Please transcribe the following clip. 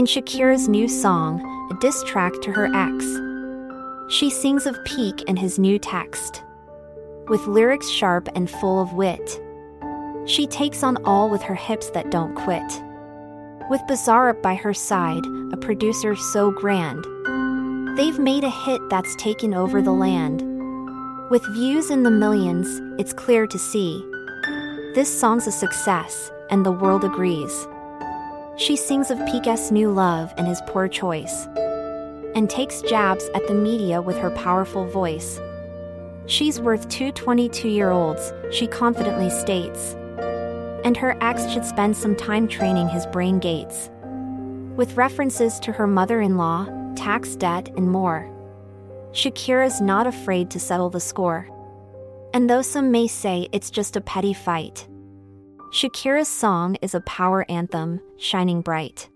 In Shakira's new song, a diss track to her ex, she sings of Piqué and his new text. With lyrics sharp and full of wit, she takes on all with her hips that don't quit. With Bizarrap by her side, a producer so grand, they've made a hit that's taken over the land. With views in the millions, it's clear to see. This song's a success, and the world agrees. She sings of Piqué's new love and his poor choice, and takes jabs at the media with her powerful voice. She's worth two 22 year olds, she confidently states. And her ex should spend some time training his brain gates. With references to her mother in law, tax debt, and more. Shakira's not afraid to settle the score. And though some may say it's just a petty fight, Shakira's song is a power anthem, shining bright.